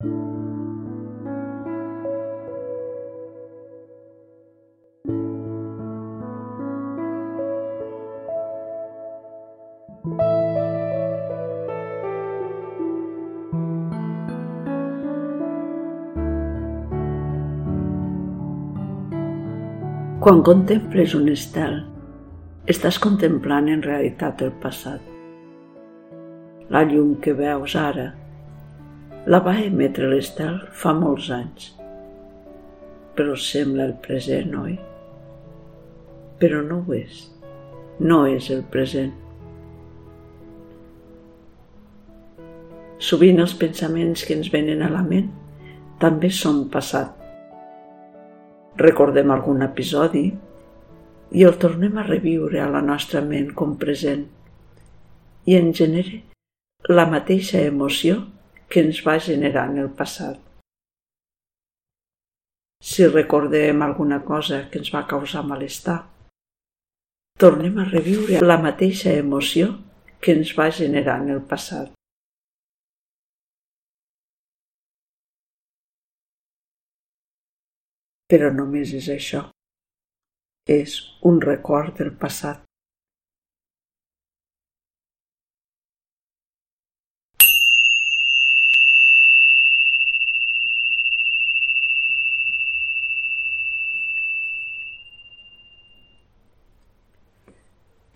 Quan contemples un estel, estàs contemplant en realitat el passat. La llum que veus ara la va emetre l'estel fa molts anys, però sembla el present, oi? Però no ho és. No és el present. Sovint els pensaments que ens venen a la ment també són passat recordem algun episodi i el tornem a reviure a la nostra ment com present i en genere la mateixa emoció que ens va generar en el passat. Si recordem alguna cosa que ens va causar malestar, tornem a reviure la mateixa emoció que ens va generar en el passat. però només és això. És un record del passat.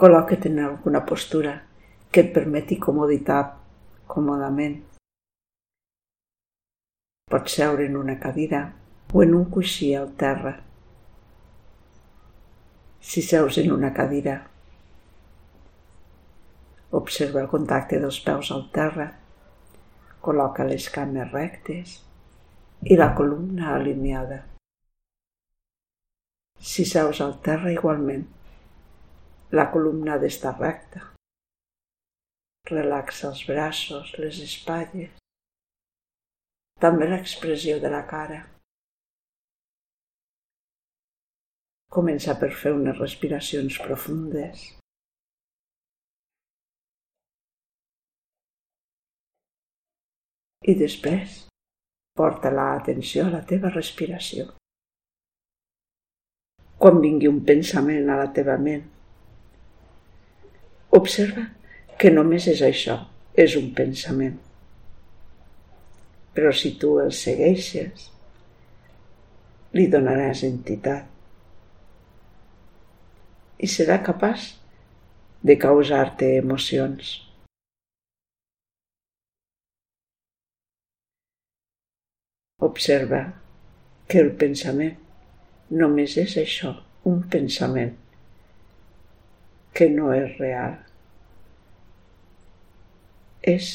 Col·loca't en alguna postura que et permeti comoditat, còmodament. Pots seure en una cadira o en un coixí al terra. Si seus en una cadira, observa el contacte dels peus al terra, col·loca les cames rectes i la columna alineada. Si seus al terra igualment, la columna ha d'estar recta. Relaxa els braços, les espatlles, també l'expressió de la cara. Comença per fer unes respiracions profundes. I després porta l'atenció a la teva respiració. Quan vingui un pensament a la teva ment, observa que només és això, és un pensament. Però si tu el segueixes, li donaràs entitat i serà capaç de causar-te emocions. Observa que el pensament només és això, un pensament, que no és real. És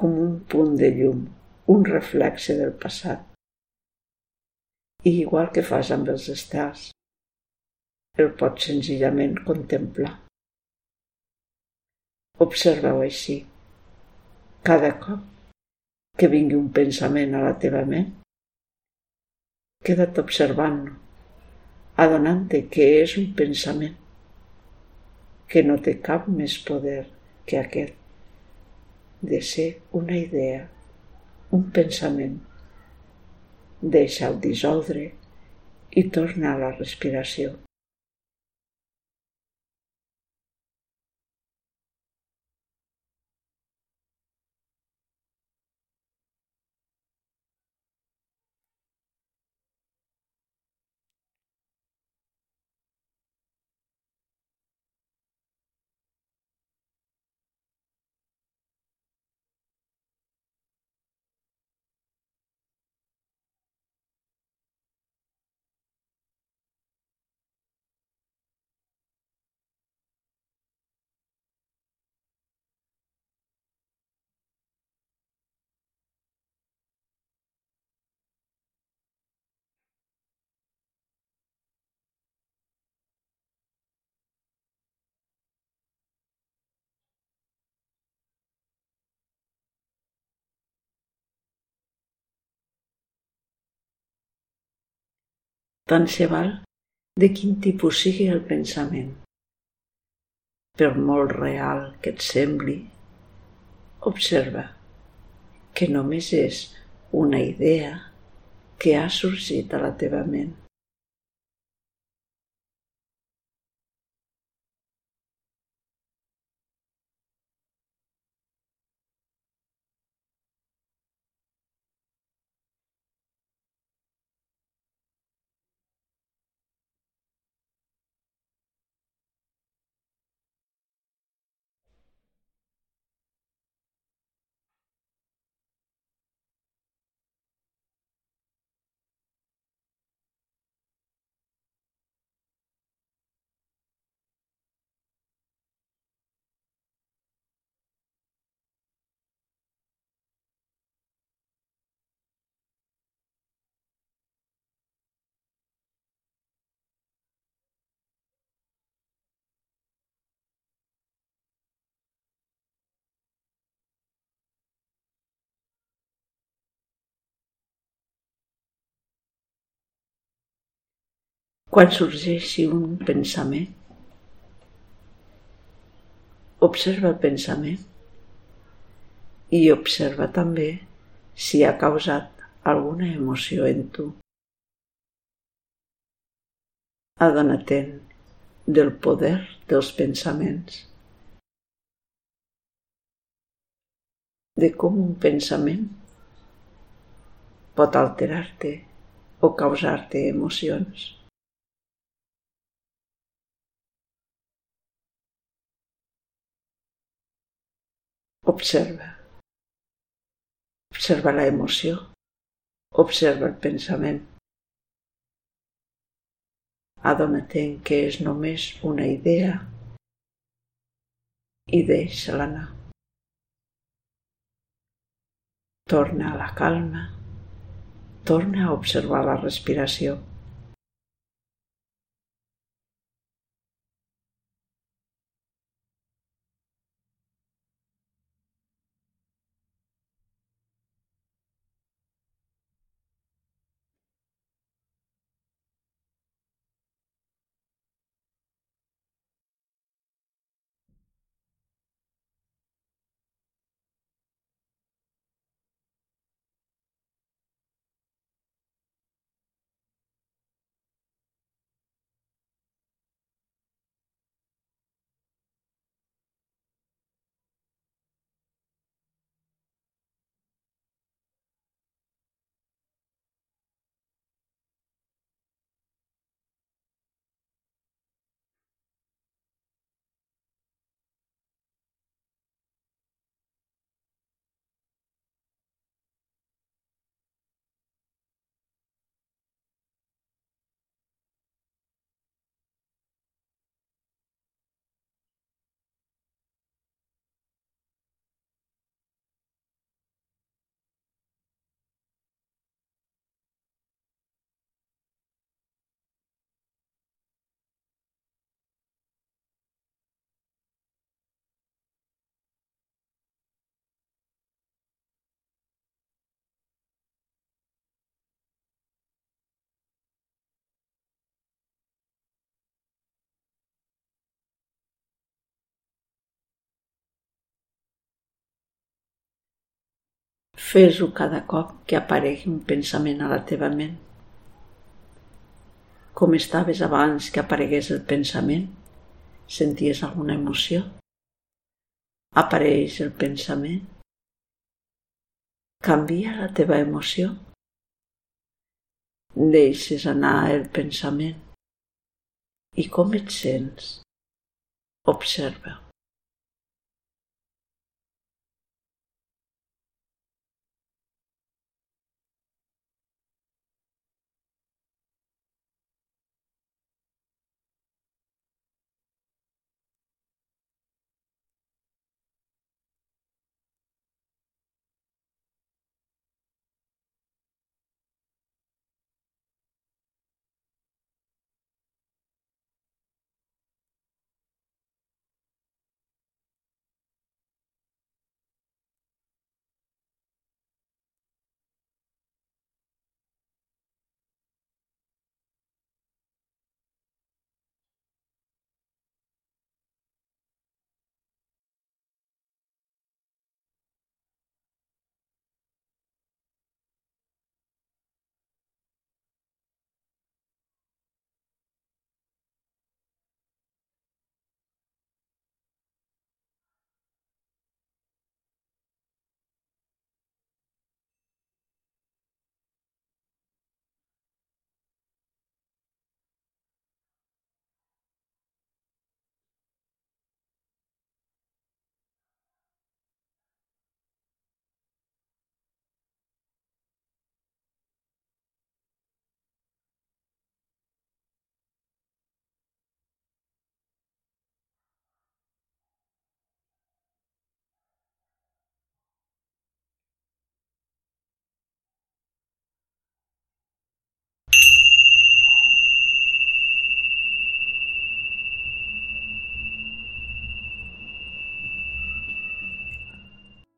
com un punt de llum, un reflexe del passat i igual que fas amb els estels, el pots senzillament contemplar. Observa-ho així. Cada cop que vingui un pensament a la teva ment, queda't observant-lo, adonant-te que és un pensament, que no té cap més poder que aquest, de ser una idea, un pensament deixa'l dissoldre i torna a la respiració. Tant se val de quin tipus sigui el pensament. Per molt real que et sembli, observa que només és una idea que ha sorgit a la teva ment. Quan sorgeixi un pensament, observa el pensament i observa també si ha causat alguna emoció en tu. Adona-te'n del poder dels pensaments, de com un pensament pot alterar-te o causar-te emocions. Observa. Observa la emoció. Observa el pensament. Adona-te'n que és només una idea i deixa-la anar. Torna a la calma. Torna a observar la respiració. Fes-ho cada cop que aparegui un pensament a la teva ment. Com estaves abans que aparegués el pensament? Senties alguna emoció? Apareix el pensament? Canvia la teva emoció? Deixes anar el pensament. I com et sents? Observa.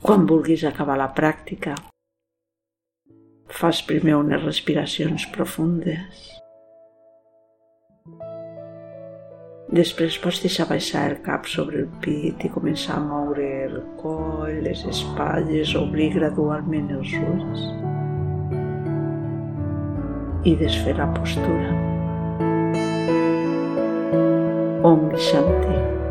Quan vulguis acabar la pràctica, fas primer unes respiracions profundes. Després pots deixar baixar el cap sobre el pit i començar a moure el coll, les espatlles, obrir gradualment els ulls i desfer la postura. Om Shanti.